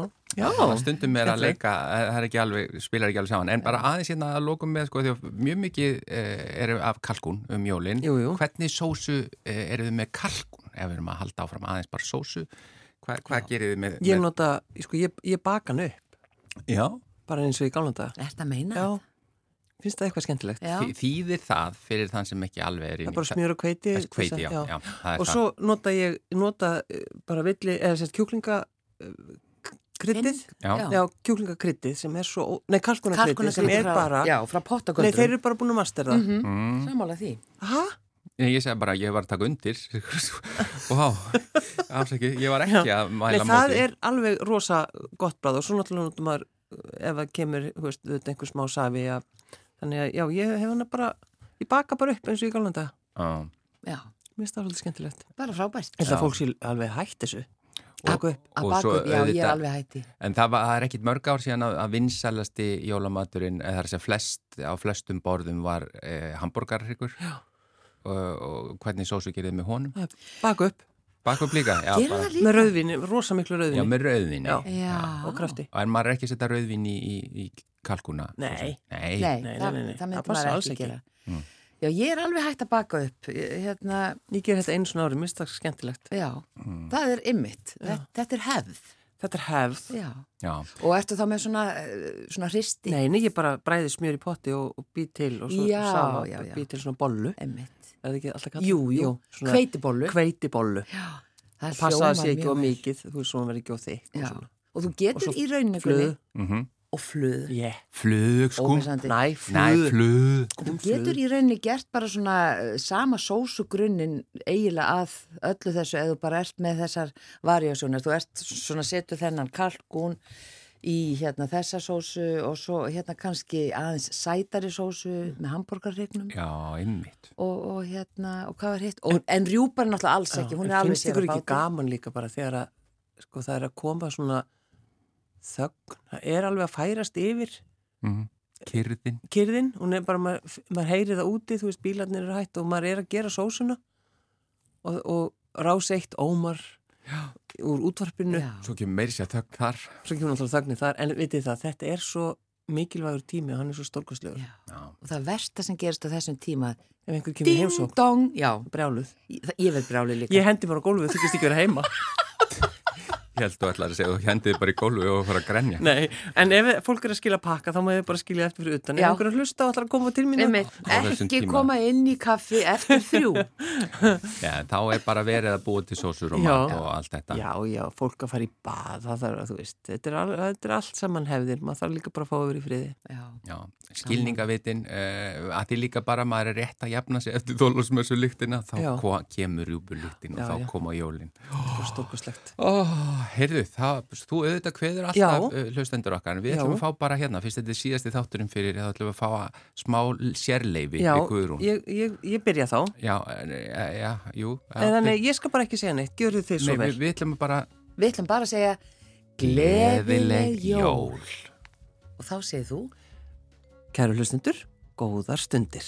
Stundum er að leika, eh, það er ekki alveg, spilar ekki alveg saman, en bara aðeins hérna að lókum með, sko, því að mjög mikið eh, er af kalkún um jólinn. Jú, jú. Hvernig sósu eh, eru þið með kalkún, ef við erum að halda áfram aðeins bara sósu? Hva, hvað gerir þið með? Ég með... nota, sko, ég, ég baka hann upp Já. bara eins og í galanda er þetta að meina? Já, finnst það eitthvað skemmtilegt Já. Þý- Þýðir það fyrir þann sem ekki alveg er Það er bara smjör og hveiti Þess hveiti, til já, að- já, það er Og það. svo nota ég, nota eh, bara villi, eða sérst kjúklinga kryddið Já. Já. Já, kjúklingakryddið sem er svo, nei, kalkunakryddið sem er frá, bara Já, frá Nei, þeir eru bara búin að masterða mm Mm. Sammála því Hæ? Nei, Ég segi bara, ég var að taka undir Vá, afsækki Ég var ekki að Nei, mæla það móti er alveg rosa gott bráð og svo náttúrulega notum maður ef það kemur, þú veist, einhver smá safi að, þannig að, já, ég hef hana bara ég baka bara upp eins og í galanda Já. Já, Mér finnst það svolítið skemmtilegt. Bara frábært. Ég held að fólk sé alveg hætt þessu. Upp. Að Og baka svo upp, já, ég er alveg hætti En það, var, það er ekkit mörg ár síðan að, að vinsælasti jólamaturinn, eða er að segja flest, á flestum borðum var eh, hambúrgarhryggur og, og hvernig sósu gerðið með honum? Baka upp Baka upp líka? Já, Gera bara- það líka? með rauðvinni, rosa miklu Já, rauðvinni með rauðvinni. Já. Já, og krafti Og en maður er ekki að setja rauðvinni í, í, í kalkuna? Nei. Nei. Nei, Nei, það, nei, nei, það Það myndi passar maður ekki gera Já, ég er alveg hægt að baka upp Ég- hérna, Ég ger þetta einu svona ári, finnst það skemmtilegt Já, það er ymmit þetta, þetta er hefð Þetta er hefð Já, Já. og ertu þá með svona, eh, svona hristi Nei, nei, ég bara bræði smjör í potti og, og bý til og svo Já, safa, já, já. bý til svona bollu Ymmit Er það ekki alltaf kallað? Jú, jú, svona hveitibollu Hveitibollu Já, það Passa að hljómar sé ekki vel. mikið, þú veist, svona verður ekki of þykk og og þú getur Og svo í rauninni Flöðu Mm og fluð. Yeah. Flug, sko. Næ, Nei, flug. flug. Þú getur í rauninni gert bara svona eh, sama sósugrunnin eiginlega að öllu þessu eða þú bara ert með þessar varjásjónir. Þú ert svona setur þennan kalkún í hérna þessa sósu og svo hérna kannski aðeins sætari sósu með hambúrgarregnum Já, einmitt. og, og hérna, og hvað var hitt? Og, en rjúpar er náttúrulega alls ekki, hún En er alveg finnst sér ykkur á ekki báti. gaman líka bara þegar að sko það er að koma svona þögn, það er alveg að færast yfir Mm. Kyrðin. kyrðin, hún er bara, maður, maður heyri það úti, þú veist, bílarnir eru hætt og maður er að gera sósuna og, og rás eitt ómar. Úr útvarpinu Já. Svo kemur meiri sér þögn þar. svo kemur náttúrulega þögnin þar, en vitið það, þetta er svo mikilvægur tími og hann er svo. Já. Og það versta sem gerist á þessum tíma, ef einhver kemur heimsók, brjáluð ég, ég verð bráli líka. ég hendi bara á gólfið, þú þykist ekki vera heima Ég held þú ætlar að segja, þú hendið bara í gólfi og fara að grenja. Nei, en ef fólk er að skila pakka þá má ég bara skilja eftir fyrir utan ef Já. einhver er að hlusta og ætlar að koma til mín Einmitt, Á þessum ekki koma inn í kaffi eftir þrjú. Já, þá er bara verið að búa til sósur og mat og allt þetta. Já, já, fólk að fara í bað, það þarf að þú veist, þetta er, al, þetta er allt saman hefðir, maður þarf líka bara að fá að vera í friði. Já. Já, skilningavitin, uh, að því líka bara maður er rétt að jafna sig eftir þólusmessu lyktina, þá kemur rjúbu lyktin og Já, þá já. koma jólin. Það er stórkoslegt. Ó, heyrðu, það, þú auðvitað kveður Já. alltaf uh, hlustendur okkar, en við Já. ætlum að fá bara hérna, fyrst þetta er síðasti þátturinn fyrir, þá ætlum við að fá smá sérleifi Já, við Guðrún. ég, ég, ég byrja þá. Já, já, já, jú. En þannig, ég skal bara ekki segja neitt, gjörðu þið svo Nei, vel. við, við ætlum bara Við ætlum bara að segja gleðileg jól. Og þá segir þú Kæru hlustendur, góðar stundir.